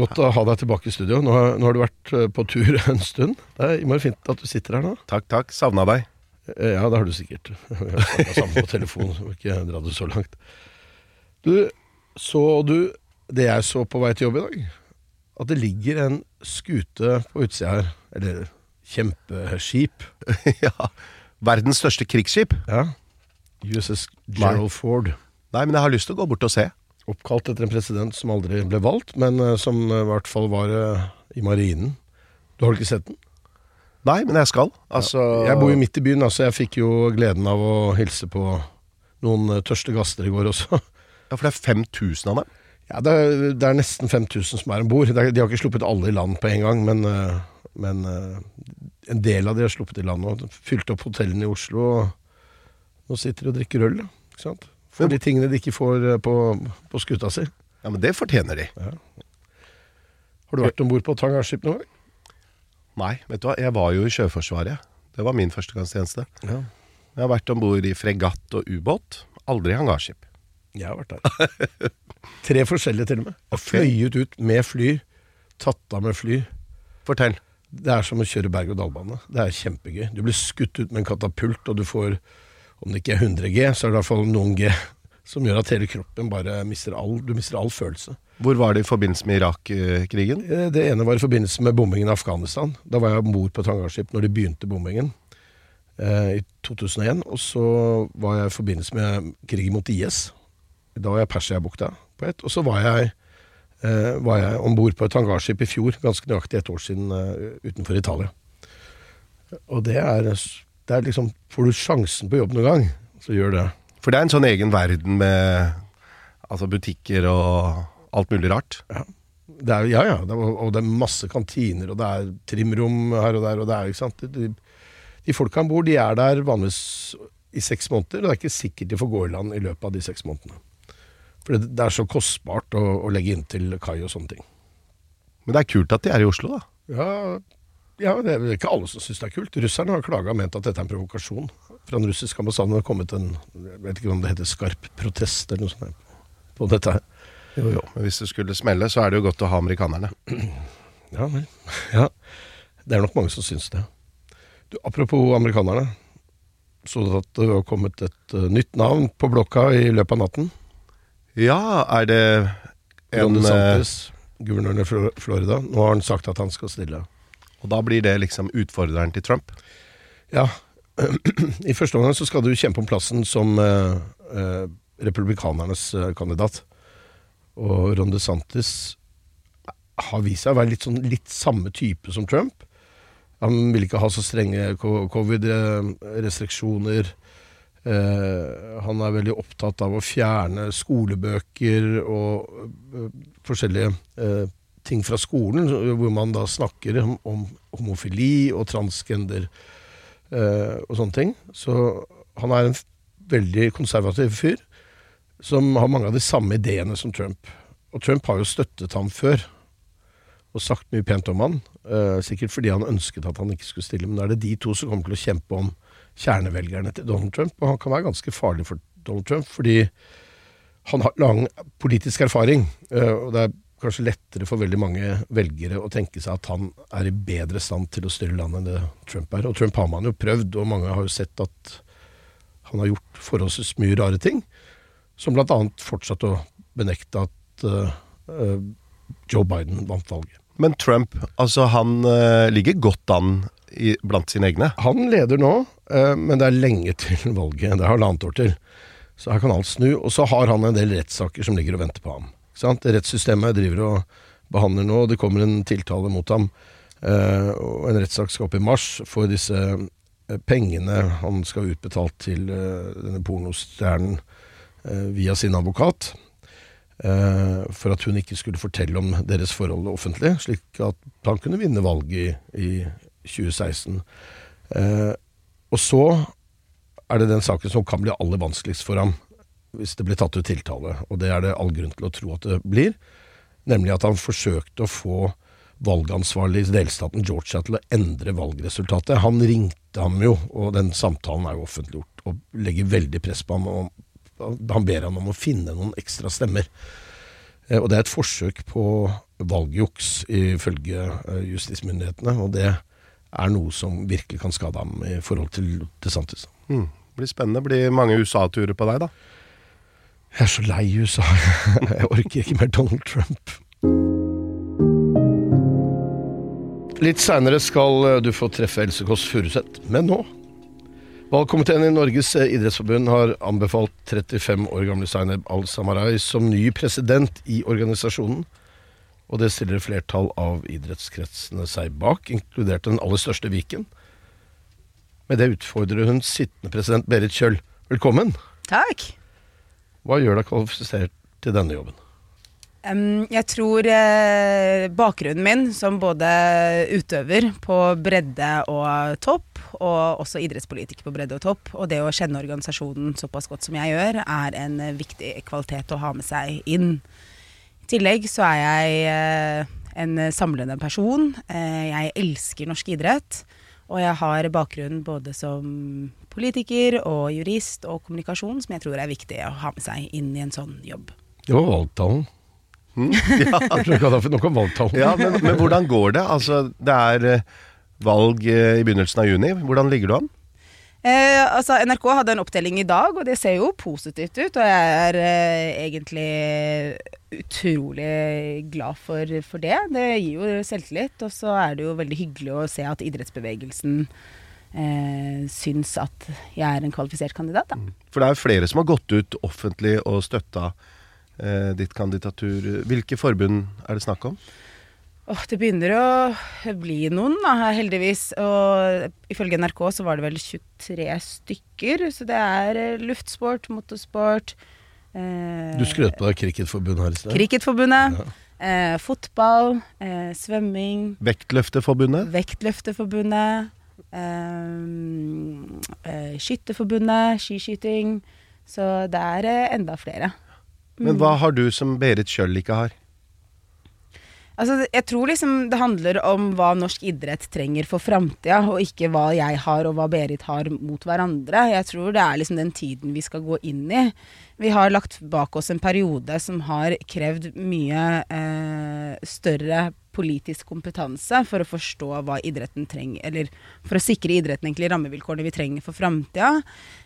godt å ha deg tilbake i studio. Nå har, nå har du vært eh, på tur en stund. Det er innmari fint at du sitter her nå. Takk, takk. Savna deg. Eh, Ja, det har du sikkert. Vi har snakket sammen på telefon, så må ikke dra det så langt. Du, så du det jeg så på vei til jobb i dag? At det ligger en skute på utsida her. Eller kjempeskip. ja. Verdens største krigsskip. Ja. USS Gerald Ford. Nei, men jeg har lyst til å gå bort og se. Oppkalt etter en president som aldri ble valgt, men eh, som eh, i hvert fall var eh, i marinen. Du har ikke sett den? Nei, men jeg skal. Altså Jeg bor jo midt i byen, altså jeg fikk jo gleden av å hilse på noen tørste gaster i går også. Ja, For det er 5000 av dem. Ja, det er, det er nesten 5000 som er om bord. De har ikke sluppet alle i land på en gang, men, men en del av de har sluppet i land og fylt opp hotellene i Oslo. Og nå sitter de og drikker øl. Ikke sant? For de tingene de ikke får eh, på, på skuta si. Ja, men det fortjener de. Har du vært om bord på et noen gang? Nei, vet du hva. Jeg var jo i Sjøforsvaret. Det var min førstegangstjeneste. Ja. Jeg har vært om bord i fregatt og ubåt. Aldri hangarskip. Jeg har vært der. Tre forskjellige til og med. Og fløyet ut med fly. Tatt av med fly. Fortell. Det er som å kjøre berg-og-dal-bane. Det er kjempegøy. Du blir skutt ut med en katapult, og du får, om det ikke er 100 G, så er det i hvert fall noen G som gjør at hele kroppen bare mister all, du mister all følelse. Hvor var det i forbindelse med Irak-krigen? Eh, Det ene var i forbindelse med bombingen av Afghanistan. Da var jeg om bord på et hangarskip når de begynte bombingen eh, i 2001. Og så var jeg i forbindelse med krigen mot IS. Da var jeg Persiabukta på ett. Og så var jeg, eh, var jeg om bord på et hangarskip i fjor, ganske nøyaktig et år siden, eh, utenfor Italia. Og det er, det er liksom Får du sjansen på jobb noen gang, så gjør det. For det er en sånn egen verden med altså butikker og alt mulig rart. Det er, ja, ja. Det er, og det er masse kantiner, og det er trimrom her og der. og det er, ikke sant? De, de folka om bord de er der vanligvis i seks måneder, og det er ikke sikkert de får gå i land i løpet av de seks månedene. For det, det er så kostbart å, å legge inn til kai og sånne ting. Men det er kult at de er i Oslo, da. Ja, ja det er ikke alle som syns det er kult. Russerne har klaga og ment at dette er en provokasjon. Fra den russiske ambassaden har kommet en jeg vet ikke om det heter skarp protest eller noe sånt på dette her. Jo, jo. Men hvis det skulle smelle, så er det jo godt å ha amerikanerne. Ja, vel. ja. Det er nok mange som syns det. Du, apropos amerikanerne. Så du at det har kommet et uh, nytt navn på blokka i løpet av natten? Ja, er det en Ron DeSantis, guvernøren i Florida. Nå har han sagt at han skal stille. Og da blir det liksom utfordreren til Trump? Ja, i første omgang så skal du kjempe om plassen som uh, uh, republikanernes eh, kandidat. Og Ron DeSantis har vist seg å være litt, sånn, litt samme type som Trump. Han vil ikke ha så strenge covid-restriksjoner. Eh, han er veldig opptatt av å fjerne skolebøker og uh, forskjellige eh, ting fra skolen, hvor man da snakker om, om homofili og transgender eh, og sånne ting. Så han er en veldig konservativ fyr som har mange av de samme ideene som Trump. Og Trump har jo støttet ham før og sagt mye pent om han. Eh, sikkert fordi han ønsket at han ikke skulle stille, men nå er det de to som kommer til å kjempe om kjernevelgerne til Donald Trump. Og han kan være ganske farlig for Donald Trump, fordi han har lang politisk erfaring. eh, og det er kanskje lettere for veldig mange velgere å tenke seg at han er i bedre stand til å styre landet enn det Trump er. Og Trump har man jo prøvd, og mange har jo sett at han har gjort forholdsvis mye rare ting. Som annet fortsatt å benekte at eh, Joe Biden vant valget. Men Trump, altså han uh, ligger godt an i, blant sine egne. Han leder nå, uh, men det er lenge til valget. Det er halvannet år til. Så her kan alt snu. Og så har han en del rettssaker som ligger og venter på ham. Sant? Rettssystemet driver og behandler nå, og det kommer en tiltale mot ham. Eh, og en rettssak skal opp i mars for disse eh, pengene han skal ha utbetalt til eh, denne pornostjernen eh, via sin advokat. eh, for at hun ikke skulle fortelle om deres forhold offentlig, slik at han kunne vinne valget i, i 2016. Eh, og så er det den saken som kan bli aller vanskeligst for ham hvis det blir tatt ut tiltale, og det er det all grunn til å tro at det blir, nemlig at han forsøkte å få valgansvarlig i delstaten Georgia til å endre valgresultatet. Han ringte ham jo, og den samtalen er jo offentliggjort, og legger veldig press på ham. og Han ber ham om å finne noen ekstra stemmer. Eh, Og det er et forsøk på valgjuks, ifølge eh, justismyndighetene. Og det er noe som virkelig kan skade ham i forhold til DeSantis. Mm. Blir spennende. Blir mange USA-turer på deg, da. Jeg er så lei USA. Jeg orker ikke mer Donald Trump. Litt seinere skal eh, du få treffe Else Kåss Furuseth, men nå Valgkomiteen i Norges eh, idrettsforbund har anbefalt 35 år gamle Zaineb Al-Samarai som ny president i organisasjonen. Og det stiller flertall av idrettskretsene seg bak, inkludert den aller største Viken. Med det utfordrer hun sittende president Berit Kjøll. Velkommen. Takk. Hva gjør deg kvalifisert til denne jobben? Um, jeg tror eh, bakgrunnen min som både utøver på bredde og topp, og også idrettspolitiker på bredde og topp, og det å kjenne organisasjonen såpass godt som jeg gjør, er en viktig kvalitet å ha med seg inn. I tillegg så er jeg eh, en samlende person. Eh, jeg elsker norsk idrett. Og jeg har bakgrunn både som politiker og jurist og kommunikasjon, som jeg tror er viktig å ha med seg inn i en sånn jobb. Det var valgtalen. Nå om valgtalen. Ja, men, men hvordan går det? Altså, det er eh, valg eh, i begynnelsen av juni. Hvordan ligger du an? Eh, altså NRK hadde en oppdeling i dag, og det ser jo positivt ut. Og jeg er eh, egentlig utrolig glad for, for det. Det gir jo selvtillit. Og så er det jo veldig hyggelig å se at idrettsbevegelsen eh, syns at jeg er en kvalifisert kandidat. Da. For det er jo flere som har gått ut offentlig og støtta eh, ditt kandidatur. Hvilke forbund er det snakk om? Åh, det begynner å bli noen, da, heldigvis. Og ifølge NRK så var det vel 23 stykker. Så det er eh, luftsport, motorsport eh, Du skrøt på deg Cricketforbundet her i sted. Cricketforbundet. Eh, fotball, eh, svømming, Vektløfteforbundet? Vektløfteforbundet, eh, eh, Skytterforbundet, skiskyting. Så det er eh, enda flere. Men hva har du som Berit Kjøll ikke har? Altså, jeg tror liksom det handler om hva norsk idrett trenger for framtida, og ikke hva jeg har og hva Berit har mot hverandre. Jeg tror det er liksom den tiden vi skal gå inn i. Vi har lagt bak oss en periode som har krevd mye eh, større politisk kompetanse for å forstå hva idretten trenger, eller for å sikre idretten egentlig rammevilkårene vi trenger for framtida.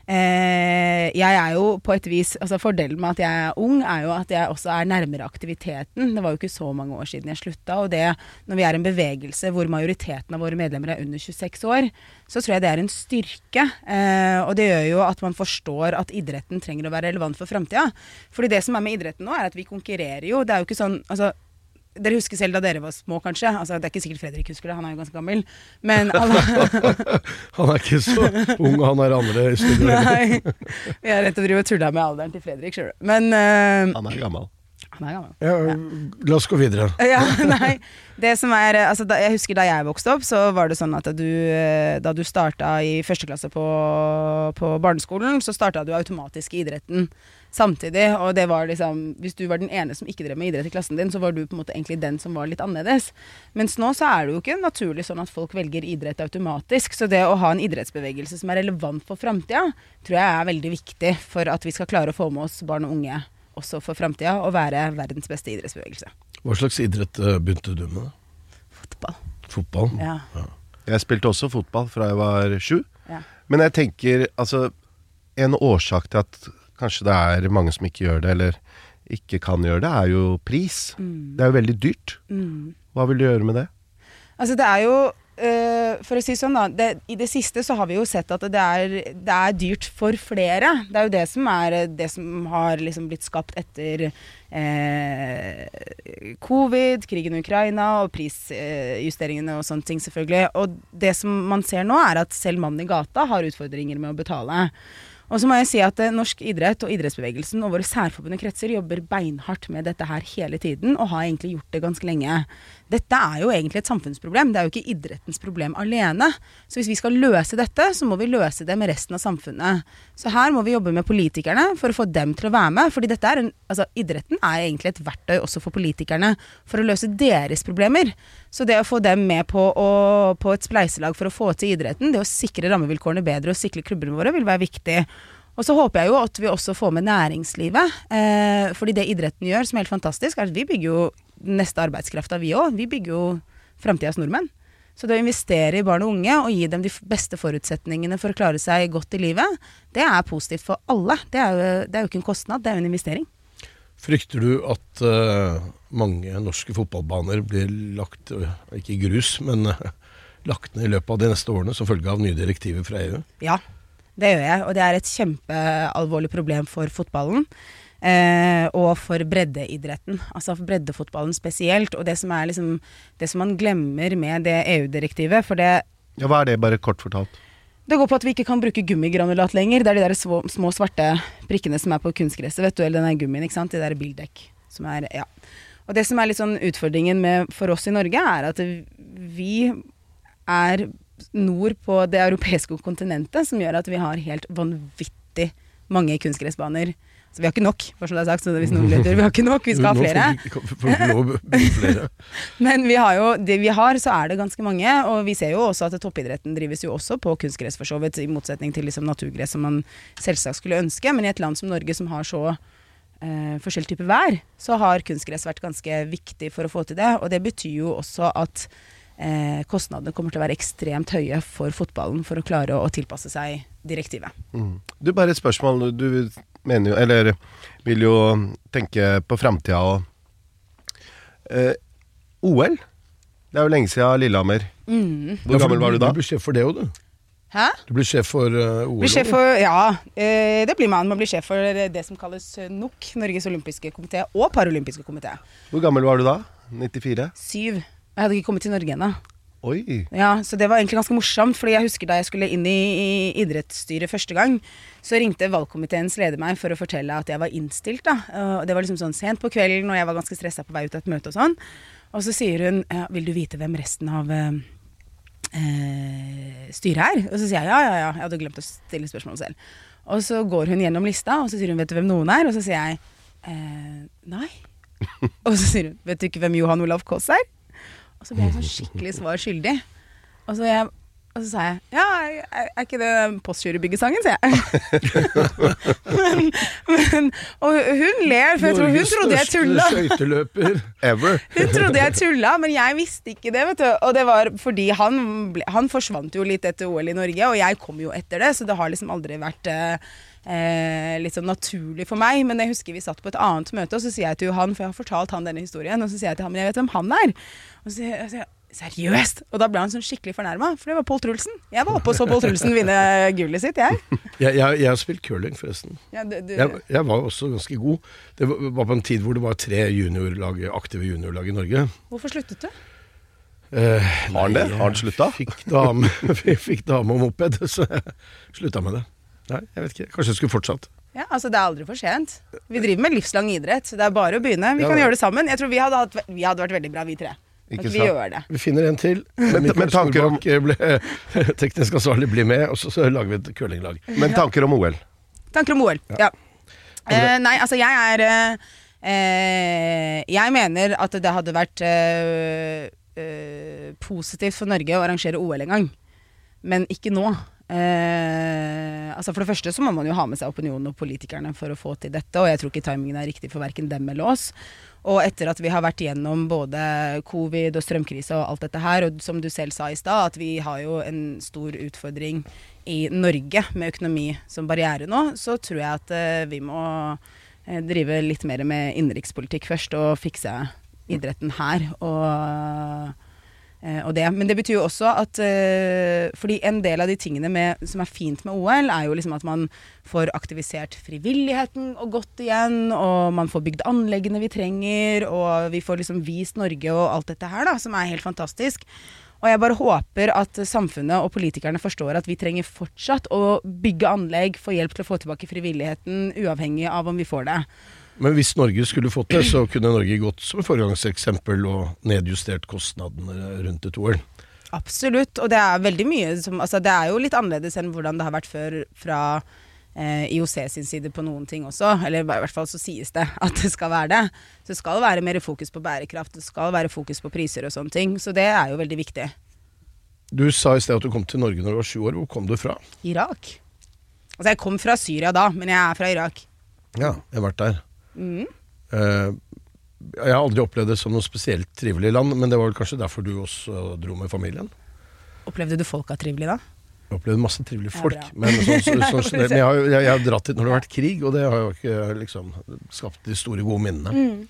Eh, jeg er jo på et vis altså Fordelen med at jeg er ung, er jo at jeg også er nærmere aktiviteten. Det var jo ikke så mange år siden jeg slutta. Og det, når vi er en bevegelse hvor majoriteten av våre medlemmer er under 26 år, så tror jeg det er en styrke. Eh, og det gjør jo at man forstår at idretten trenger å være relevant for framtida. Fordi det som er med idretten nå, er at vi konkurrerer jo. Det er jo ikke sånn altså, dere husker selv da dere var små, kanskje? Altså, det er ikke sikkert Fredrik husker det, han er jo ganske gammel. Men alle Han er ikke så ung, han er andre i studio. Nei. Vi er rett og slett tulla med alderen til Fredrik, skjønner du. Men uh... Han er gammel. han er gammel. Ja, la oss gå videre. Ja, nei. Det som er altså, da, Jeg husker da jeg vokste opp, så var det sånn at du, eh, da du starta i første klasse på, på barneskolen, så starta du automatisk i idretten samtidig. Og det var liksom Hvis du var den ene som ikke drev med idrett i klassen din, så var du på en måte egentlig den som var litt annerledes. Mens nå så er det jo ikke naturlig sånn at folk velger idrett automatisk. Så det å ha en idrettsbevegelse som er relevant for framtida, tror jeg er veldig viktig for at vi skal klare å få med oss barn og unge også for framtida, og være verdens beste idrettsbevegelse. Hva slags idrett eh, begynte du med? Fotball. Fotball? Ja. Jeg spilte også fotball fra jeg var sju. Ja. Men jeg tenker, altså En årsak til at kanskje det er mange som ikke gjør det, eller ikke kan gjøre det, er jo pris. Mm. Det er jo veldig dyrt. Hva vil du gjøre med det? Altså det er jo øh, For å si sånn da det, I det siste så har vi jo sett at det er, det er dyrt for flere. Det er jo det som er det som har liksom blitt skapt etter eh, covid, krigen i Ukraina og prisjusteringene og sånne ting, selvfølgelig. Og det som man ser nå, er at selv mannen i gata har utfordringer med å betale. Og så må jeg si at eh, norsk idrett og idrettsbevegelsen og våre særforbundne kretser jobber beinhardt med dette her hele tiden, og har egentlig gjort det ganske lenge. Dette er jo egentlig et samfunnsproblem, det er jo ikke idrettens problem alene. Så hvis vi skal løse dette, så må vi løse det med resten av samfunnet. Så her må vi jobbe med politikerne for å få dem til å være med. fordi dette er en, altså idretten er egentlig et verktøy også for politikerne for å løse deres problemer. Så det å få dem med på, å, på et spleiselag for å få til idretten, det å sikre rammevilkårene bedre og sikre klubbene våre, vil være viktig. Og så håper jeg jo at vi også får med næringslivet. Eh, fordi det idretten gjør, som er helt fantastisk, er at vi bygger jo neste arbeidskrafta, vi òg. Vi bygger jo framtidas nordmenn. Så det å investere i barn og unge og gi dem de beste forutsetningene for å klare seg godt i livet, det er positivt for alle. Det er jo, det er jo ikke en kostnad, det er jo en investering. Frykter du at uh, mange norske fotballbaner blir lagt, ikke i grus, men uh, lagt ned i løpet av de neste årene som følge av nye direktiver fra EU? Ja, det gjør jeg. Og det er et kjempealvorlig problem for fotballen. Eh, og for breddeidretten, altså for breddefotballen spesielt. Og det som er liksom Det som man glemmer med det EU-direktivet, for det Ja, Hva er det, bare kort fortalt? Det går på at vi ikke kan bruke gummigranulat lenger. Det er de der små, små svarte prikkene som er på kunstgresset, vet du, eller den gummien, ikke sant. De der bildekk. Som er Ja. Og det som er litt sånn utfordringen med, for oss i Norge, er at vi er nord på det europeiske kontinentet, som gjør at vi har helt vanvittig mange kunstgressbaner. Så vi har ikke nok, for som det er sagt, så hvis noen lytter, vi har ikke nok, vi skal ha flere. Men vi har jo, det vi har, så er det ganske mange. Og vi ser jo også at toppidretten drives jo også på kunstgress, for så vidt. I motsetning til liksom naturgress, som man selvsagt skulle ønske. Men i et land som Norge, som har så eh, forskjellig type vær, så har kunstgress vært ganske viktig for å få til det. Og det betyr jo også at eh, kostnadene kommer til å være ekstremt høye for fotballen for å klare å, å tilpasse seg direktivet. Du, bare et spørsmål. Du mener jo, eller vil jo tenke på framtida og eh, OL? Det er jo lenge siden Lillehammer. Mm. Hvor gammel var du da? Du blir sjef for det òg, du. Hæ? Du blir sjef for uh, OL. Blir sjef for, ja, eh, det blir man. Man blir sjef for det som kalles eh, NOK, Norges olympiske komité, og paralympiske komité. Hvor gammel var du da? 94? Syv. Jeg hadde ikke kommet til Norge ennå. Oi. Ja, så det var egentlig ganske morsomt, fordi jeg husker da jeg skulle inn i, idrettsstyret første gang, så ringte valgkomiteens leder meg for å fortelle at jeg var innstilt, da. Og det var liksom sånn sent på kvelden, og jeg var ganske stressa på vei ut av et møte og sånn. Og så sier hun ja, 'Vil du vite hvem resten av eh, eh, styret er?' Og så sier jeg ja, ja, ja. Jeg hadde glemt å stille spørsmål selv. Og så går hun gjennom lista, og så sier hun 'Vet du hvem noen er?' Og så sier jeg eh, 'Nei'. og så sier hun 'Vet du ikke hvem Johan Olav Koss er?' Og så ble jeg sånn skikkelig svar skyldig. Og så, jeg, og så sa jeg ja, er, ikke det Postgirobyggesangen, sier jeg. men, men, og hun ler, for jeg tror hun trodde jeg tulla. Skøyteløper. Ever. Hun trodde jeg tulla, men jeg visste ikke det. vet du Og det var fordi han, ble, han forsvant jo litt etter OL i Norge, og jeg kom jo etter det, så det har liksom aldri vært eh, eh, litt sånn naturlig for meg. Men jeg husker vi satt på et annet møte, og så sier jeg til Johan, for jeg har fortalt han denne historien, og så sier jeg til han men jeg vet hvem han er. Og så sier jeg Seriøst? Og da ble han sånn skikkelig fornærma, for det var Pål Trulsen. Jeg var oppe og så Pål Trulsen vinne gullet sitt, jeg. Jeg, jeg, jeg har spilt curling, forresten. Ja, du, du, Jeg, jeg var også ganske god. Det var på en tid hvor det var tre juniorlag, aktive juniorlag i Norge. hvorfor sluttet du? Eh, Har han det? Har han slutta? Fikk dame, fikk dame og moped, så jeg slutta med det. Nei, jeg vet ikke. Kanskje jeg skulle fortsatt. Ja, altså Det er aldri for sent. Vi driver med livslang idrett. så Det er bare å begynne. Vi Ja, kan gjøre det sammen. Jeg tror vi hadde, hatt, vi hadde vært veldig bra, vi tre. Ikke at vi sant? gjør det? Vi finner en til. Men- men tanker om- ble teknisk ansvarlig blir med, og så, så lager vi et curlinglag. Men tanker om OL? Tanker om OL. Ja. Eh, nei, altså jeg er eh, eh, Jeg mener at det hadde vært eh, eh, positivt for Norge å arrangere OL en gang. Men ikke nå. Eh, altså For det første så må man jo ha med seg opinionen og politikerne for å få til dette, og jeg tror ikke timingen er riktig for verken dem eller oss. Og etter at vi har vært gjennom både covid og strømkrise og alt dette her, og som du selv sa i stad, at vi har jo en stor utfordring i Norge med økonomi som barriere nå, så tror jeg at eh, vi må eh, drive litt mer med innenrikspolitikk først og fikse idretten her. Og det. Men det betyr jo også at eh, Fordi en del av de tingene med, som er fint med OL, er jo liksom at man får aktivisert frivilligheten og godt igjen, og man får bygd anleggene vi trenger, og vi får liksom vist Norge og alt dette her, da, som er helt fantastisk. Og jeg bare håper at samfunnet og politikerne forstår at vi trenger fortsatt å bygge anlegg, få hjelp til å få tilbake frivilligheten, uavhengig av om vi får det. Men hvis Norge skulle fått det, så kunne Norge gått som foregangseksempel og nedjustert kostnadene rundt et OL. Absolutt. Og det er veldig mye som Altså, det er jo litt annerledes enn hvordan det har vært før fra eh, IOC sin side på noen ting også. Eller i hvert fall så sies det at det skal være det. Så det skal være mer fokus på bærekraft, det skal være fokus på priser og sånne ting. Så det er jo veldig viktig. Du sa i sted at du kom til Norge når du var sju år. Hvor kom du fra? Irak. Altså, jeg kom fra Syria da, men jeg er fra Irak. Ja, jeg har vært der. Eh, jeg har aldri opplevd det som noe spesielt trivelig land, men det var vel kanskje derfor du også dro med familien? Opplevde du folka trivelig da? Jeg opplevde masse trivelige folk, Ja, men, sånn, sånn, sånn, generelt- men jeg, har, jeg, jeg har dratt dit når det har vært krig, og det har jo ikke liksom skapt de store, gode minnene.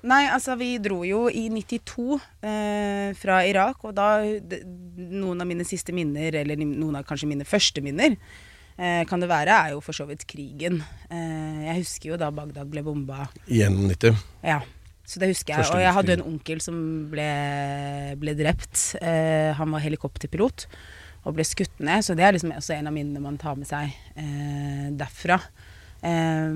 Nei, altså vi dro jo i 92 eh, fra Irak, og da Noen av mine siste minner, eller noen av kanskje mine første minner, kan det være, er jo for så vidt krigen. Eh, jeg husker jo da Bagdad ble bomba. I 91. Ja. Så det husker jeg. Og jeg hadde en onkel som ble, ble drept. Eh, han var helikopterpilot og ble skutt ned, så det er liksom også en av minnene man tar med seg eh, derfra. Eh,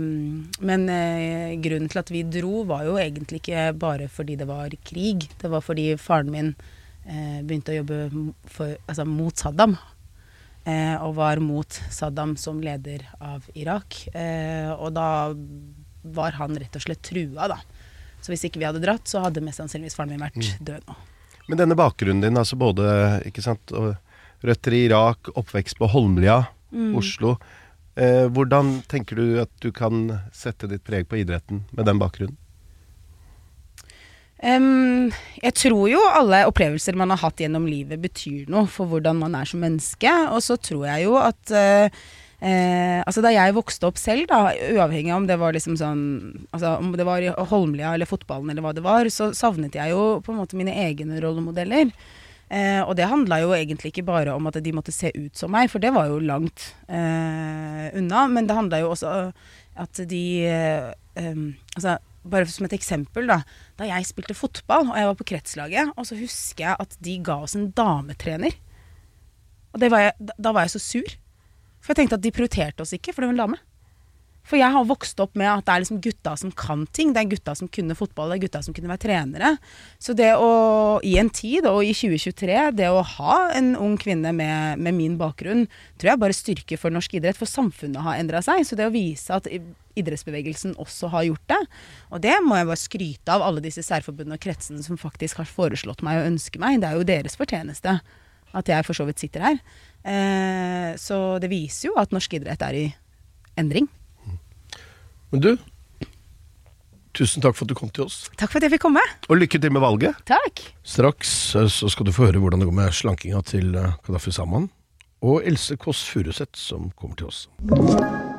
men eh, grunnen til at vi dro, var jo egentlig ikke bare fordi det var krig. Det var fordi faren min eh, begynte å jobbe for, altså, mot Saddam. Eh, og var mot Saddam som leder av Irak. Eh, og da var han rett og slett trua, da. Så hvis ikke vi hadde dratt, så hadde mest sannsynligvis faren min vært død nå. Men denne bakgrunnen din, altså både ikke sant, røtter i Irak, oppvekst på Holmlia, Oslo. Eh, hvordan tenker du at du kan sette ditt preg på idretten med den bakgrunnen? Em, jeg tror jo alle opplevelser man har hatt gjennom livet betyr noe for hvordan man er som menneske. Og så tror jeg jo at uh, eh, Altså da jeg vokste opp selv, da, uavhengig av om det var liksom sånn Altså om det var Holmlia eller fotballen eller hva det var, så savnet jeg jo på en måte mine egne rollemodeller. Eh, og det handla jo egentlig ikke bare om at de måtte se ut som meg, for det var jo langt eh, unna. Men det handla jo også at de eh, Altså bare som et eksempel, da. Da jeg spilte fotball, og jeg var på kretslaget, og så husker jeg at de ga oss en dametrener. Og var jeg, da var jeg så sur. For jeg tenkte at de prioriterte oss ikke, for det var en dame. For jeg har vokst opp med at det er liksom gutta som kan ting. Det er gutta som kunne fotball, det er gutta som kunne være trenere. Så det å, i en tid, og i 2023, det å ha en ung kvinne med, med min bakgrunn, tror jeg bare styrker for norsk idrett. For samfunnet har endra seg. Så det å vise at idrettsbevegelsen også har gjort det, og det må jeg bare skryte av alle disse særforbundene og kretsene som faktisk har foreslått meg og ønsker meg. Det er jo deres fortjeneste at jeg for så vidt sitter her. Eh, så det viser jo at norsk idrett er i endring. Men du, tusen takk for at du kom til oss. Takk for at jeg fikk komme. Og lykke til med valget. Takk. Straks eh, så skal du få høre hvordan det går med slankinga til eh, Kadafi Saman. Og Else Kåss Furuseth som kommer til oss.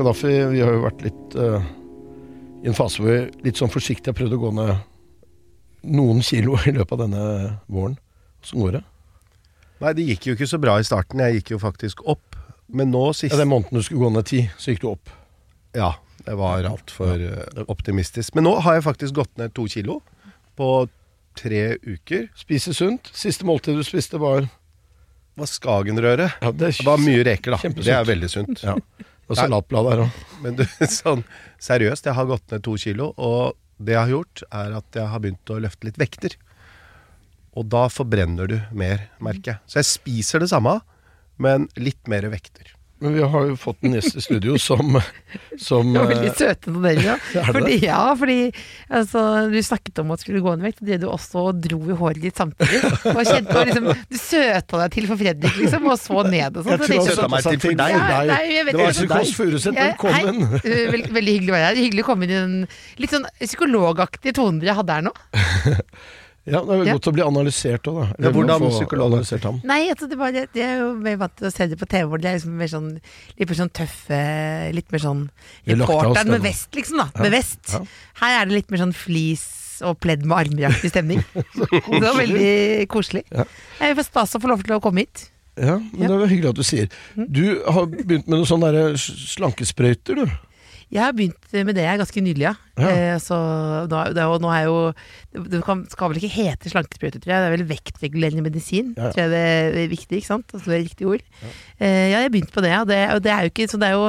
Kadafi, vi har jo vært litt uh, i en fase hvor vi litt sånn forsiktig har prøvd å gå ned noen kilo i løpet av denne våren. Åssen går det? Nei, det gikk jo ikke så bra i starten. Jeg gikk jo faktisk opp. Men nå sist Ja, Den måneden du skulle gå ned ti, så gikk du opp. Ja, det var altfor ja. optimistisk. Men nå har jeg faktisk gått ned to kilo på tre uker. Spise sunt. Siste måltid du spiste, var var Skagenrøre. ja, det, Det var mye reker, da. Kjempesunt. Det er veldig sunt. Ja. Og salatblad der òg. Men du, sånn seriøst, jeg har gått ned to kilo, og det jeg har gjort, er at jeg har begynt å løfte litt vekter. Og da forbrenner du mer, merker jeg. Så jeg spiser det samme, men litt mer vekter. Men vi har jo fått en gjest i studio som, som Det var veldig eh, søte noen ja. Det Fordi, det? ja, fordi altså, du snakket om at du skulle gå ned vekt, og det du også dro i håret ditt samtidig. Og kjente, og liksom, du søta deg til for Fredrik, liksom, og så ned og sånn. Jeg tror jeg han meg til til deg. Ja, nei, vet Det var ikke. Else Kåss Furuseth, velkommen. Hei, veld, veldig hyggelig å være her. Hyggelig å komme inn i den litt sånn psykologaktige tonen dere hadde her nå. Ja, det er vel Ja. godt å bli analysert òg, da. Ja, hvordan psykolog? ham. Nei, altså, det, bare, det er jo mer vant til å se det på TV, hvor det er liksom mer sånn, litt mer sånn tøffe Litt mer sånn reporteren med vest, liksom, da. Ja, Med vest. ja. Her er det litt mer sånn flis og pledd med armer-aktig stemning. det var veldig koselig. Ja. Jeg får stas å få lov til å komme hit. Ja, men det er hyggelig at du sier. Mm. Du har begynt med noen sånne slankesprøyter, du. Jeg har begynt med det ganske nylig, ja. Ja. Eh, så nå, det, jo- nå er jo Det kan, skal vel ikke hete slankesprøyte, tror jeg. Det er vel vektregulerende medisin. Ja, ja. Tror jeg det er viktig, ikke sant? Altså det er riktig ord. Eh, ja, jeg har begynt på det, og det, og det er jo ikke Så det er jo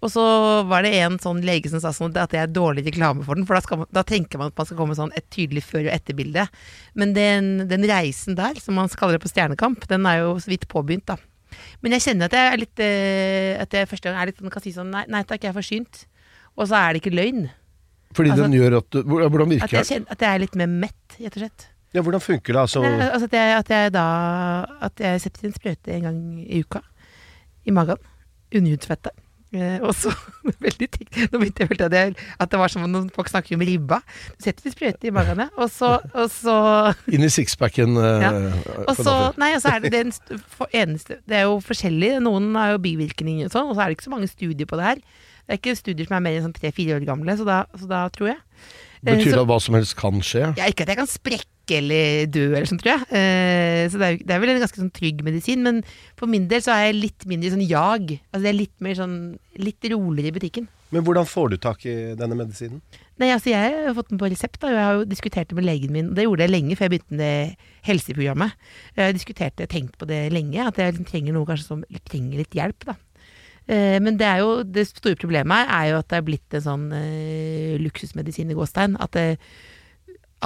Og så var det en sånn lege som sa sånn at det er dårlig reklame for den, for da, man, da tenker man at man skal komme sånn et tydelig før- og etterbilde. Men den, den reisen der, som man kaller det på Stjernekamp, den er jo så vidt påbegynt, da. Men jeg kjenner at jeg er litt eh, At jeg første gang er litt sånn, kan si sånn Nei, nei takk, jeg er forsynt. Og så er det ikke løgn. Fordi Altså, den gjør at du Hvordan At virker jeg, den? kjenner, at jeg er litt mer mett, rett og slett. Ja, hvordan funker det? Altså, Nei, altså at, jeg, at jeg da At jeg setter en sprøyte en gang i uka i magen. Underhudsfettet. Eh, og så Veldig ting. Nå begynte jeg å at, jeg- at det var som når folk snakker om ribba. Du setter en sprøyte i magen, ja, og så, og så Inn i sixpacken. eh, Ja. Og så, nei, og så er det den eneste Det er jo forskjellig. Noen har jo bivirkninger og sånn, og så er det ikke så mange studier på det her. Det er ikke studier som er mer enn sånn tre-fire år gamle, så da, så da tror jeg. Eh, Betyr det at hva som helst kan skje? ja, ikke at jeg kan sprekke eller dø eller sånn, tror jeg. Eh, så det er, det er vel en ganske sånn trygg medisin. Men for min del så er jeg litt mindre sånn jag. Altså det er litt mer sånn Litt roligere i butikken. men hvordan får du tak i denne medisinen? Nei, altså jeg har fått den på resept, da. og Jeg har jo diskutert det med legen min. Det gjorde jeg lenge før jeg begynte med det helseprogrammet. Jeg har diskutert det, tenkt på det lenge. At jeg liksom trenger noe kanskje som trenger litt hjelp, da. Eh, Men det er jo det store problemet her er jo at det er blitt en sånn uh, luksusmedisin i gåstein. At det,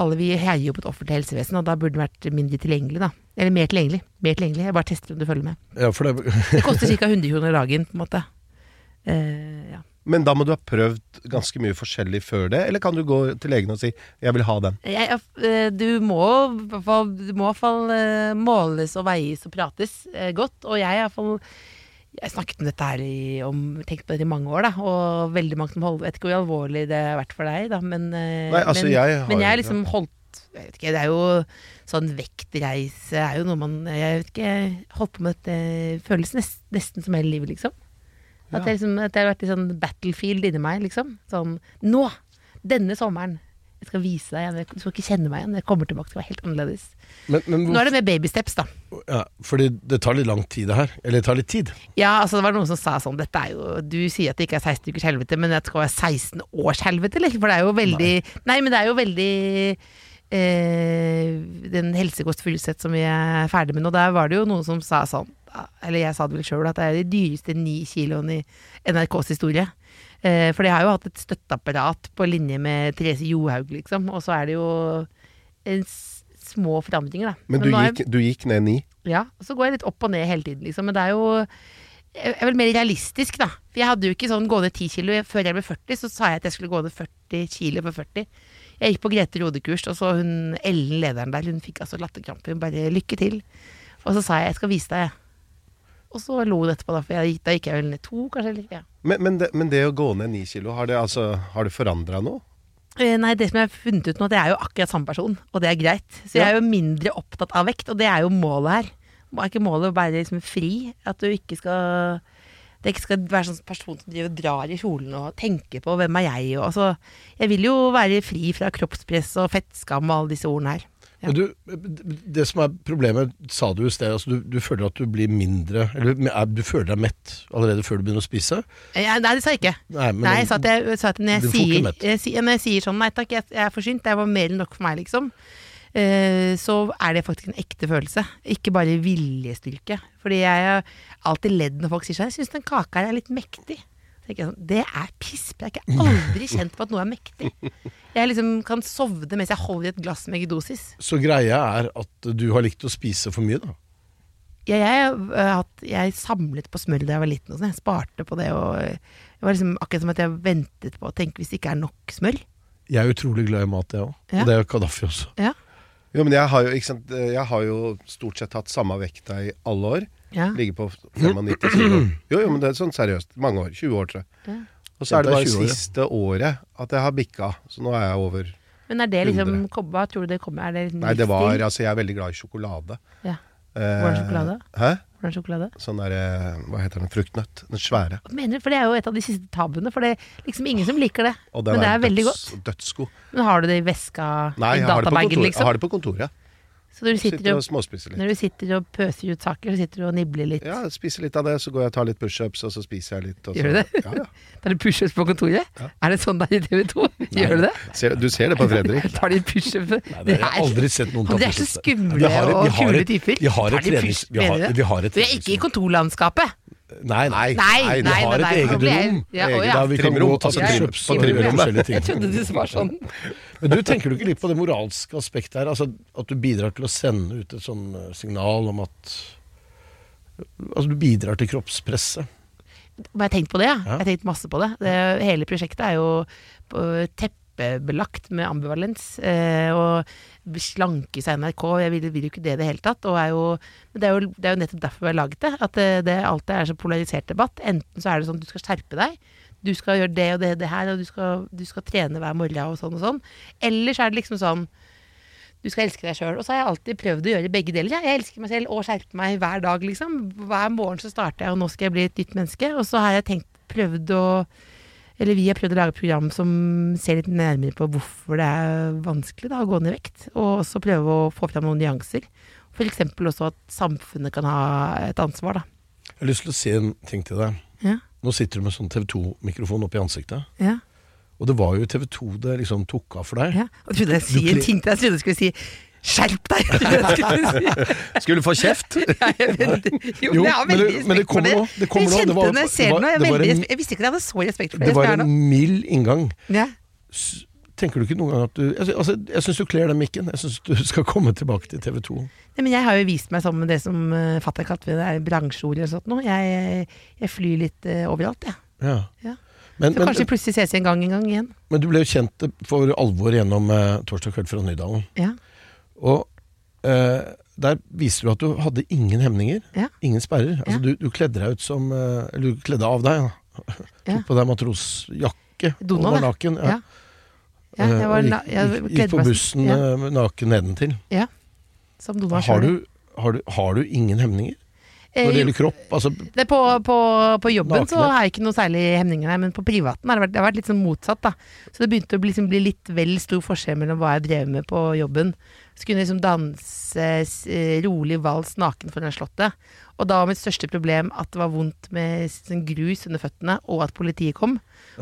alle vi heier jo på et offentlig helsevesen, og da burde det vært mindre tilgjengelig, da. Eller mer tilgjengelig. Mer tilgjengelig. Jeg bare tester om du følger med. Ja, for det, Det koster ca. 100 kroner dagen, på en måte. Uh, ja. Men da må du ha prøvd ganske mye forskjellig før det, eller kan du gå til legen og si 'jeg vil ha den'? Jeg, eh, du må i hvert fall, du må i hvert fall eh, måles og veies og prates eh, godt. Og jeg er i hvert fall jeg snakket om dette her i, om, tenkt på det i mange år, da. Og veldig mange som holder Vet ikke hvor alvorlig det har vært for deg, da, men eh, Nei, altså, men, jeg har men jeg liksom holdt jeg vet ikke, Det er jo sånn vektreise er jo noe man Jeg vet ikke, jeg holdt på med dette Føles nest, nesten som hele livet, liksom. At, Ja. jeg liksom, at jeg har vært i sånn battlefield inni meg, liksom. Sånn Nå! Denne sommeren! Jeg skal vise deg igjen. Du skal ikke kjenne meg igjen. Jeg kommer tilbake til å være helt annerledes. men, men Nå er det mer babysteps, da. ja, fordi det tar litt lang tid, det her. Eller det tar litt tid. Ja, altså det var noen som sa sånn Dette er jo Du sier at det ikke er 16 ukers helvete, men det skal være 16 års helvete, eller? For det er jo veldig Nei, men det er jo veldig eh, Den Helsekost fullsett som vi er ferdig med nå, der var det jo noen som sa sånn Eller jeg sa det vel sjøl, at det er de dyreste ni kiloene i NRKs historie. Eh, for de har jo hatt et støtteapparat på linje med Therese Johaug, liksom. Og så er det jo en små forandringer, da. Men du gikk, du gikk ned ni? ja, og så går jeg litt opp og ned hele tiden, liksom. Men det er jo jeg er vel mer realistisk, da. For jeg hadde jo ikke sånn gå ned 10 kilo. Før jeg ble 40, så sa jeg at jeg skulle gå ned 40 kilo på 40. Jeg gikk på Grete Rode-kurs, og så hun Ellen, lederen der, hun fikk altså latterkrampe. Hun bare 'lykke til'. Og så sa jeg 'jeg skal vise deg', jeg. Og så lo det etterpå, da, for jeg, da gikk jeg vel ned to, kanskje. Eller, ja. Men, men, det, men det å gå ned ni kilo, har det, altså, har det forandra noe? Eh, Nei, det som jeg har funnet ut nå, det er jo akkurat samme person, og det er greit. Så jeg er jo mindre opptatt av vekt, og det er jo målet her. Er ikke målet å være liksom fri? At du ikke skal Det ikke skal være sånn person som driver og drar i kjolen og tenker på 'hvem er jeg?' Og, altså, jeg vil jo være fri fra kroppspress og fettskam og alle disse ordene her. Ja. Du, det som er problemet, sa du i sted, altså du, du føler at du blir mindre Eller er- du føler deg mett allerede før du begynner å spise? Ja, nei, det sa jeg ikke. Nei, men- nei, jeg sa at, jeg, sa at når, jeg sier, jeg, når jeg sier sånn 'nei takk, jeg, jeg er forsynt', det var mer enn nok for meg, liksom. eh, så er det faktisk en ekte følelse, ikke bare viljestyrke. Fordi jeg har alltid ledd når folk sier sånn 'jeg syns den kaka her er litt mektig'. Sånn, Det er pisspreik. Jeg har aldri kjent på at noe er mektig. Jeg liksom kan sovne mens jeg holder i et glass med Eggedosis. Så greia er at du har likt å spise for mye, da? Jeg, jeg, jeg samlet på smør da jeg var liten. Og sånn. Jeg sparte på det. Og det var liksom akkurat som at jeg ventet på å tenke hvis det ikke er nok smør. Jeg er utrolig glad i mat, jeg òg. Ja. Og det er Kadafi også. Ja. Jo, men jeg har jo, ikke sant, jeg har jo stort sett hatt samme vekta i alle år. Ja. Ligger på 95 kilo. Jo, jo, men det er sånn seriøst. Mange år. 20 år, tror jeg. Ja. Og så er det bare 20 år, ja. siste året at jeg har bikka. Så nå er jeg over Men er det liksom 100. Hva tror du det kommer? Er det liksom Nei, det var? Altså, jeg er veldig glad i sjokolade. Ja. Eh, Hvordan sjokolade? Hæ? Hvordan sjokolade? Sånn der, Hva heter den? Fruktnøtt. Den svære. Mener du? For det er jo et av de siste tabuene. For det er liksom ingen som liker det. Og Men det er veldig døds, godt. dødsgod. Men har du det i veska Nei, i databagen, liksom? det kontor, jeg har det på kontoret. Så når du Sitter, sitter og og, småspiser litt. når du sitter og pøser ut saker, så sitter du og nibler litt. Ja, spiser litt av det, så går jeg og tar litt pushups, og så spiser jeg litt. Gjør du det? Ja, ja. Tar du pushups på kontoret? Er det sånn det er i TV 2? Gjør du det? Ser, du ser det på Fredrik. Tar de pushups? Nei, det har jeg aldri sett noen ta De er så pushups. skumle Vi har- og vi har kule et- typer. vi har et vi vi har- du? vi har et Du ikke i kontorlandskapet. Nei, nei. Nei, vi nei, har et. Ja, ja. Vi kan gå Trimrom, og ta eget, ja. vi kan gå og ta forskjellige ting. Jeg trodde det var sånn. Men du tenker du ikke litt på det moralske aspektet her? Altså At du bidrar til å sende ut et sånn eh, signal om at Altså du bidrar til kroppspresset. Har jeg tenkt på det, ja. Ja. Jeg har tenkt masse på det. det. Hele prosjektet er jo på- teppebelagt med ambivalens. Eh, og slanke seg NRK, jeg vil, vil jo ikke det i det hele tatt. Og er jo, det er, jo, det er jo nettopp derfor vi har laget det. At det, det alltid er så polarisert debatt. Enten så er det sånn at du skal skjerpe deg. Du skal gjøre det og det det her, og du skal, du skal trene hver morgen og sånn og sånn. Eller så er det liksom sånn du skal elske deg sjøl. Og så har jeg alltid prøvd å gjøre begge deler. Jeg elsker meg selv og skjerper meg hver dag, liksom. Hver morgen så starter jeg, og nå skal jeg bli et nytt menneske. Og så har jeg tenkt, prøvd å Eller vi har prøvd å lage et program som ser litt nærmere på hvorfor det er vanskelig da, å gå ned i vekt. Og også prøve å få fram noen nyanser. F.eks. også at samfunnet kan ha et ansvar, da. Jeg har lyst til å si en ting til deg. Ja. Nå sitter du med sånn TV 2-mikrofon oppi ansiktet. Ja. Og det var jo TV 2 det liksom tok av for deg. Ja. Og jeg trodde jeg si en ting til deg. Jeg trodde jeg skulle si Skjerp deg! Skulle si. Skulle du få kjeft? Ja, vet- Jo, Jo, men jeg har veldig det- men det respekt for det. det kommer nå, det var- ser det var-. Jeg, var en- jeg visste ikke at jeg hadde så respekt for Det det. var en mild inngang. Ja. Tenker du ikke noen gang at du sy- altså, jeg syns du kler den mikken. Jeg syns du skal komme tilbake til TV 2. Nei, men jeg har jo vist meg som det som uh, fatter'n kalte det bransjeord eller sånt noe. Jeg, jeg flyr litt uh, overalt, jeg. Ja. Ja. Men, Så kanskje plutselig ses en gang en gang igjen. men du ble jo kjent for alvor gjennom uh, Torsdag kveld fra Nydalen. Ja. Og eh, der viser du at du hadde ingen hemninger. Ja. Ingen sperrer. Altså, du, du kledde deg ut som eh, Eller du kledde av deg. Ja. Tok på deg matrosjakke og var naken. Ja. Ja, jeg Eh, var og gikk, gikk, gikk på bussen ja. eh, naken nedentil. Ja. Som Donald Har du, har, du, har du ingen hemninger? Når det gjelder kropp? Altså, det på, på, på jobben så har jeg ikke noe særlig hemninger nei, men på privaten har det vært, det har vært litt sånn motsatt. da. Så det begynte å bli, liksom, bli litt vel stor forskjell mellom hva jeg drev med på jobben. Så kunne jeg liksom danse eh, rolig vals naken foran Slottet. Og da var mitt største problem at det var vondt med sånn grus under føttene, og at politiet kom.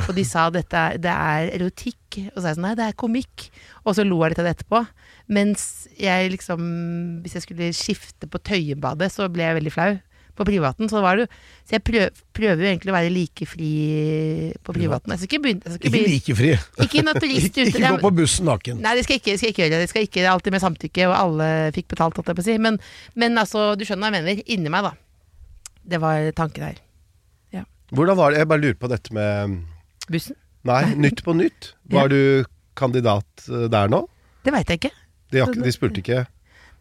Og de sa dette det er erotikk. Og så sa jeg sånn nei, det er komikk. Og så lo jeg litt av det etterpå. Mens jeg liksom Hvis jeg skulle skifte på Tøyenbadet, så ble jeg veldig flau. På privaten. Så, var det, så jeg prøv, prøver jo egentlig å være like fri på privaten. Jeg skal ikke begynne jeg skal ikke bli- like fri. Ikke naturist Ikke, ute. ikke gå på bussen naken. Nei, det skal jeg ikke, skal ikke gjøre. Det skal ikke, alltid med samtykke, og alle fikk betalt, holdt jeg på å si. Men, men altså, du skjønner hva jeg mener. Inni meg, da. Det var tanken her. Hvordan var det? Jeg bare lurer på dette med Bussen? Nei, Nytt på nytt. Var du kandidat eh, der nå? Det veit jeg ikke. De, de spurte ikke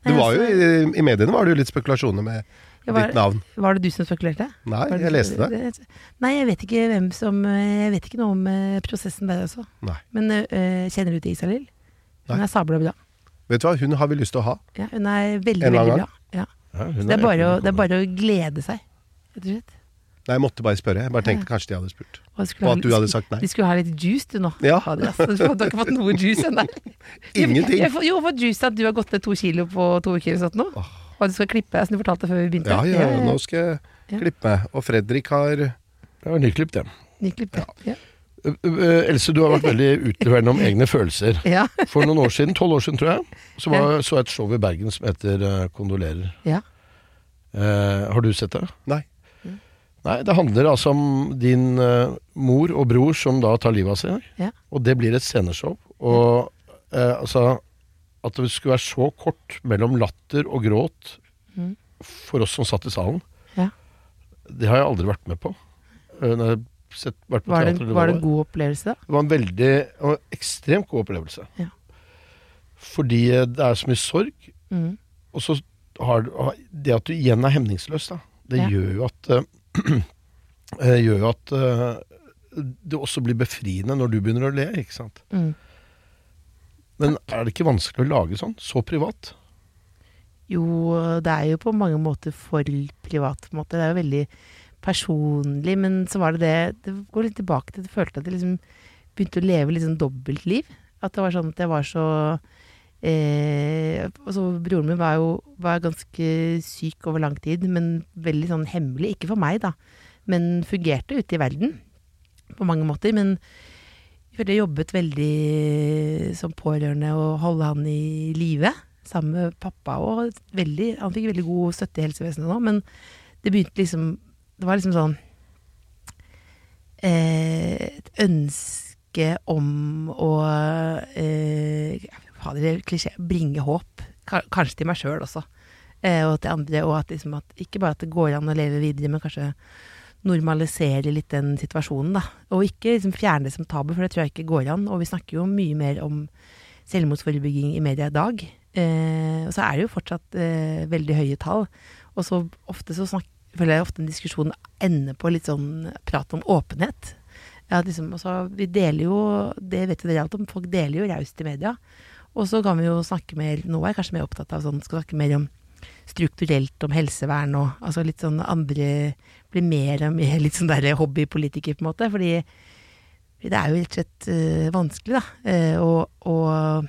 Du var jo altså- i, mediene var det jo litt spekulasjoner med Ja, var- ditt navn. Var det du som spekulerte? Nei, jeg leste det. Nei, jeg vet ikke hvem som Jeg vet ikke noe om eh, prosessen der også. Nei. Men eh, kjenner du til Isalill? Hun Nei. er sabla bra. Vet du hva, hun har vi lyst til å ha. Ja, hun er veldig, En veldig bra. Ja. Ja, Det, er bare å, det er bare å glede seg, rett og slett. Nei, jeg måtte bare spørre. Jeg bare tenkte kanskje de hadde spurt. Og Og at du hadde sagt nei. De skulle ha litt juice, du nå. Ja. Altså. Du har ikke fått noe juice ennå. Ingenting. Jo, fått juice at du har gått ned to kilo på to uker eller sånt nå. Og du skal klippe som du fortalte før vi begynte. Ja, ja, nå skal jeg klippe meg. Og Fredrik har Det var nyklipt, det. Nyklipp, ja. Ja. Uh, uh, Else, du har vært veldig utleverende om egne følelser. Ja. For noen år siden, tolv år siden tror jeg, så var, så jeg et show i Bergen som heter uh, Kondolerer. Ja. Eh, har du sett det? Nei. Nei, det handler altså om din eh, mor og bror som da tar livet av seg. Ja. Og det blir et sceneshow. Og eh, altså At det skulle være så kort mellom latter og gråt Mm. for oss som satt i salen, Ja. det har jeg aldri vært med på. Eh, Når jeg sett, vært på Var det, teater eller var det en god opplevelse, da? Det var en veldig var en ekstremt god opplevelse. Ja. Fordi eh, det er så mye sorg. Mm. Og så har det at du igjen er hemningsløs, da, det Ja. gjør jo at eh, Gjør jo at det også blir befriende når du begynner å le, ikke sant. Mm. Men er det ikke vanskelig å lage sånn? Så privat? Jo, det er jo på mange måter for privat. På en måte. Det er jo veldig personlig, men så var det det Det går litt tilbake til at jeg følte at jeg liksom begynte å leve litt sånn dobbeltliv. At det var sånn at jeg var så eh, altså Broren min var jo var ganske syk over lang tid, men veldig sånn hemmelig. Ikke for meg, da, men fungerte ute i verden på mange måter. Men jeg jobbet veldig som pårørende og holde han i live sammen med pappa. Og veldig, han fikk veldig god støtte i helsevesenet nå, men det begynte liksom Det var liksom sånn eh, Et ønske om å eh, Fader, er klisjé. Bringe håp. Kanskje til meg sjøl også. Eh, og til andre. Og at, liksom at ikke bare at det går an å leve videre, men kanskje normalisere litt den situasjonen, da. Og ikke liksom fjerne det som tabu, for det tror jeg ikke går an. Og vi snakker jo mye mer om selvmordsforebygging i media i dag. Eh, og så er det jo fortsatt eh, veldig høye tall. Og så ofte så snakker, føler jeg ofte en diskusjon ender på litt sånn prat om åpenhet. Ja, liksom, altså, vi deler jo, det vet jo dere alt om, folk deler jo raust i media. Og så kan vi jo snakke mer, nå er jeg kanskje mer opptatt av sånn, skal snakke mer om strukturelt om helsevern og altså litt sånn andre Blir mer og mer litt sånn hobbypolitiker, på en måte. Fordi det er jo rett og slett eh, vanskelig, da. Eh, og, og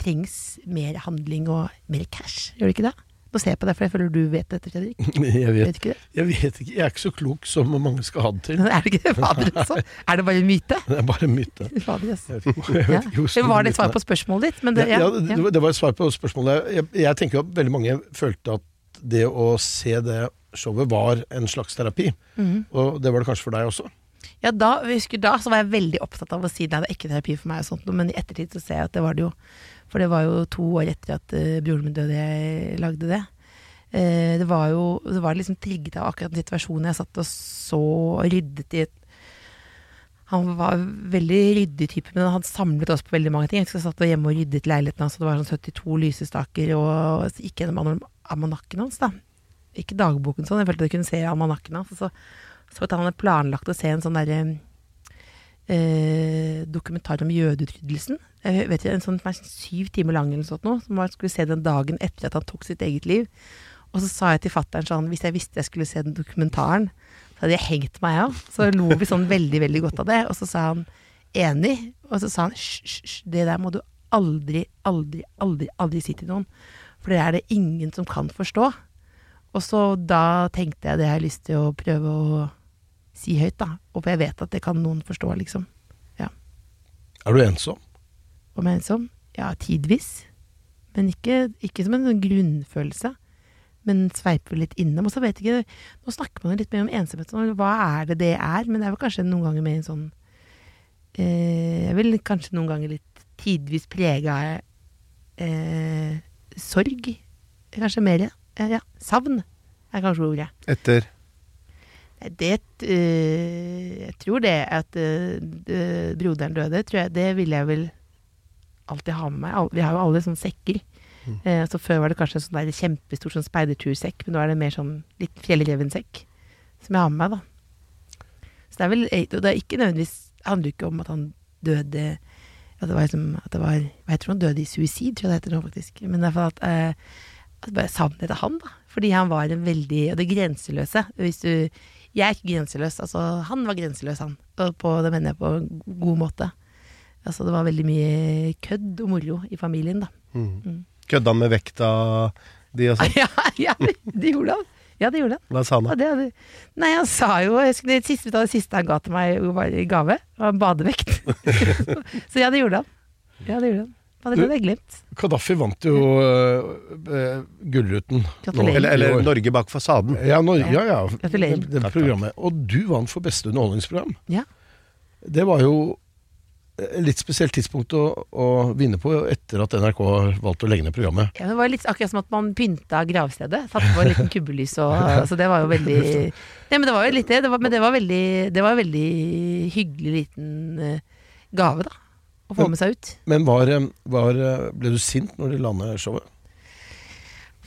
trengs mer handling og mer cash, gjør det ikke det? Nå ser jeg på deg, for jeg føler du vet dette, Fredrik. Jeg vet, Vet ikke det? jeg vet ikke. Jeg er ikke så klok som mange skal ha det til. Er det ikke det? Fader, altså. Er det bare en myte? Det er bare en myte. Fader, altså. Jeg vet jeg vet Ja. ikke Var det et svar på spørsmålet ditt? Men det, ja, ja, det, var- det var et svar på spørsmålet. Jeg, jeg tenker at veldig mange følte at det å se det showet var en slags terapi. Mm. Og det var det kanskje for deg også? Ja, da, husker da så var jeg veldig opptatt av å si nei, det er ikke terapi for meg, og sånt, men i ettertid så ser jeg at det var det jo. For det var jo to år etter at uh, broren min døde jeg lagde det. Uh, det var jo det var liksom trigget av akkurat den situasjonen jeg satt og så og ryddet i et Han var veldig ryddig type, men han samlet oss på veldig mange ting. Jeg satt hjemme og ryddet leiligheten hans, og det var sånn 72 lysestaker, og så gikk gjennom almanakken hans, da. Ikke dagboken sånn, jeg følte at jeg kunne se almanakken hans. Så så at han hadde planlagt å se en sånn derre eh, dokumentar om jødeutryddelsen. Jeg vet ikke, En sånn som er syv timer lang eller noe sånt noe, som man skulle se den dagen etter at han tok sitt eget liv. Og så sa jeg til fattern sånn, hvis jeg visste jeg skulle se den dokumentaren, så hadde jeg hengt meg av. Så lo vi sånn veldig, veldig godt av det. Og så sa han enig, og så sa han hysj, det der må du aldri, aldri, aldri, aldri si til noen. For det er det ingen som kan forstå. Og så da tenkte jeg det har lyst til å prøve å si høyt, da. Og jeg vet at det kan noen forstå, liksom. Ja. Er du ensom? Om jeg er ensom? Ja, tidvis. Men ikke, ikke som en sånn grunnfølelse. Men sveiper litt innom. Og så vet jeg ikke Nå snakker man jo litt mer om ensomhet. sånn, Hva er det det er? Men det er vel kanskje noen ganger mer en sånn eh, Jeg vil kanskje noen ganger litt tidvis prege av eh, sorg. Kanskje mer. Eh, ja. Savn er kanskje ordet. Etter Det uh, Jeg tror det at øh, broderen døde, tror jeg, det ville jeg vel alltid ha med meg. Vi har jo alle sånne sekker. Eh, så Før var det kanskje en sånn der kjempestor sånn speidertursekk, men nå er det mer sånn litt fjellrevensekk som jeg har med meg, da. Så det er vel og det er ikke nødvendigvis handler ikke om at han døde At det var liksom at det var, Jeg tror? Han døde i suicid, tror jeg det heter nå, faktisk. Men for at eh, at bare savnet etter han, da. Fordi han var en veldig Og det grenseløse. Hvis du Jeg er ikke grenseløs. Altså, han var grenseløs, han. Og på, det mener jeg på en god måte. Altså, det var veldig mye kødd og moro i familien, da. mm. Kødda med vekta di og sånn? ja, ja, det gjorde han. Ja, det gjorde han. Hva sa han Ja, da? det hadde, nei, han sa jo jeg skulle, det, siste, det siste han ga til meg i gave, var en badevekt. så ja, det gjorde han. Ja, det gjorde han. Det hadde jeg glemt. Gaddafi vant jo uh, Gullruten. Eller, eller Norge bak fasaden. Ja, når, ja, ja. Gratulerer. Det, det programmet. Og du vant for beste underholdningsprogram. Ja. Det var jo et litt spesielt tidspunkt å, å vinne på etter at NRK valgte å legge ned programmet. Ja, det var litt akkurat som at man pynta gravstedet. Satte på en liten kubbelys og Så det var jo veldig Nei, men det var jo litt det. det var, men det var veldig Det var en veldig hyggelig liten eh, gave, da. Å få med seg ut. Men var, eh, var, eh, ble du sint når de la ned showet?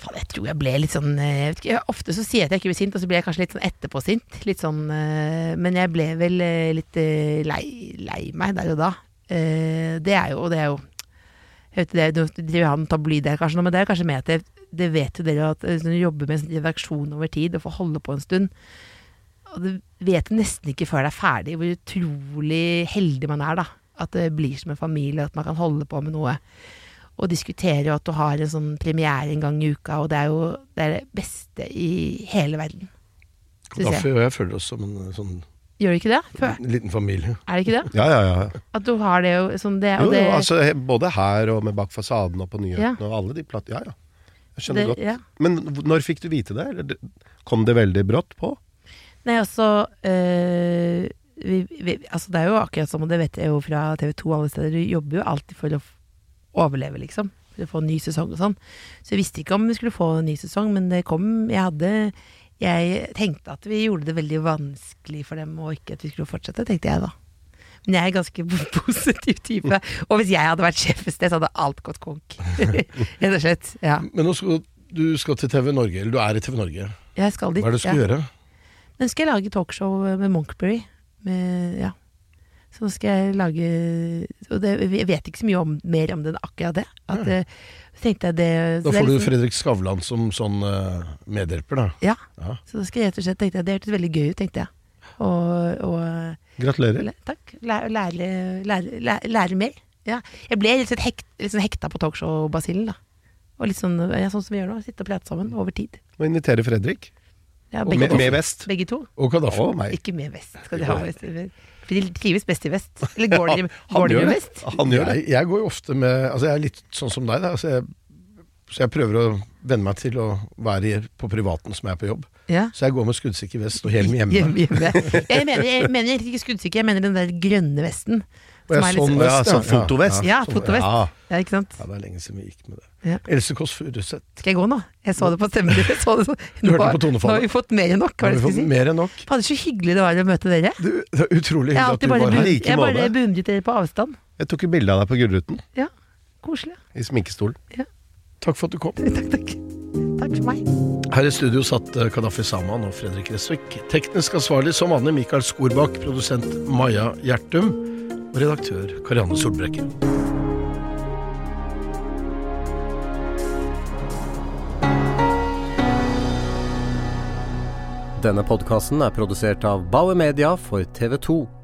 Faen, jeg tror jeg ble litt sånn eh, ikke, Ofte så sier jeg at jeg ikke blir sint, og så blir jeg kanskje litt sånn etterpå-sint. Litt sånn Men jeg ble vel litt lei, lei meg der og da. Det er jo, det er jo Jeg vet det Nå driver han tabloid der kanskje men det er kanskje med at det, det vet jo dere at hvis når du jobber med en sånn redaksjon over tid og får holde på en stund Og du vet nesten ikke før det er ferdig hvor utrolig heldig man er, da. At det blir som en familie, at man kan holde på med noe og diskutere jo at du har en sånn premiere en gang i uka, og det er jo det, er det beste i hele verden. Synes Gaddafi jeg. og jeg føler oss som en sånn Gjør du ikke det? Før? en liten familie. Er det ikke det? Ja, ja, ja. At du har det jo sånn det, Jo, det jo, altså, både her og med Bak fasaden og på nyhetene Ja. og alle de platt... Ja, ja. Jeg skjønner Det- godt. ja. Men når fikk du vite det? Eller det- kom det veldig brått på? Nei, altså øh, vi, vi, Altså, det er jo akkurat som, og det vet jeg jo fra TV 2 alle steder, du jobber jo alltid for å overleve, liksom. For å få en ny sesong og sånn. Så jeg visste ikke om vi skulle få en ny sesong, men det kom Jeg hadde Jeg tenkte at vi gjorde det veldig vanskelig for dem, og ikke at vi skulle fortsette, tenkte jeg da. Men jeg er ganske positiv type. Og hvis jeg hadde vært sjef et sted, så hadde alt gått konk. Rett og slett. Ja. Men nå skal du skal til TV Norge, eller du er i TV Norge. Jeg skal dit. Hva er det du skal ja. gjøre? Nå skal jeg lage talkshow med Monkberry. Med, ja. Så nå skal jeg lage Og det, jeg vet ikke så mye om, mer om den akkurat det. At, ja. så tenkte jeg det så Da det får du liksom- Fredrik Skavlan som sånn uh, medhjelper, da. Ja. Ja. Så da skal jeg rett og slett tenkte jeg, Det hørtes veldig gøy ut, tenkte jeg. Og, og Gratulerer. læ- Takk. Lære, lære, lære, lære mer. Ja. Jeg ble litt, sånn hekt, litt sånn hekta på talkshow-basillen, da. Og litt sånn, ja, sånn som vi gjør nå. Sitte og prate sammen over tid. Og invitere Fredrik. Ja, Og begge med, to. med vest. Begge to. Og Gaddafi. og meg. Ikke med vest. Skal de ha vest? For de trives best i vest. Eller går de, Han går de med vest? Han gjør det. Jeg, jeg går jo ofte med Altså, jeg er litt sånn som deg, da. Altså, jeg, så jeg prøver å venne meg til å være på privaten som jeg er på jobb. Ja. Så jeg går med skuddsikker vest og hjelm hjemme. Hjemme, hjemme. Jeg mener, jeg mener ikke skuddsikker, jeg mener den der grønne vesten. Og jeg Som er sånn vest, Ja, fotovest. Ja, fotovest. Ja. Ja, ikke sant? ja, det er lenge siden vi gikk med det. Ja. Else Kåss Furuseth. Skal jeg gå nå? Jeg så det på stemmen din. Jeg så det så- Du hørte på tonefallet. Nå har vi fått mer enn nok, hva har er det si? mer enn nok. Fader, så hyggelig det var å møte dere. Du, det er utrolig hyggelig at du bare, var her. jeg bare beundret dere på avstand. Jeg tok jo bilde av deg på Gullruten Ja, koselig. i sminkestolen. Takk for at du kom. Takk, takk. Takk for meg. Her i studio satt eh, Kadafi Saman og Fredrik Resvik. Teknisk ansvarlig som vanlig Mikael Skorbakk, produsent Maja Gjertum og redaktør Karianne Solbrekke. Denne podkasten er produsert av Bauer Media for TV 2.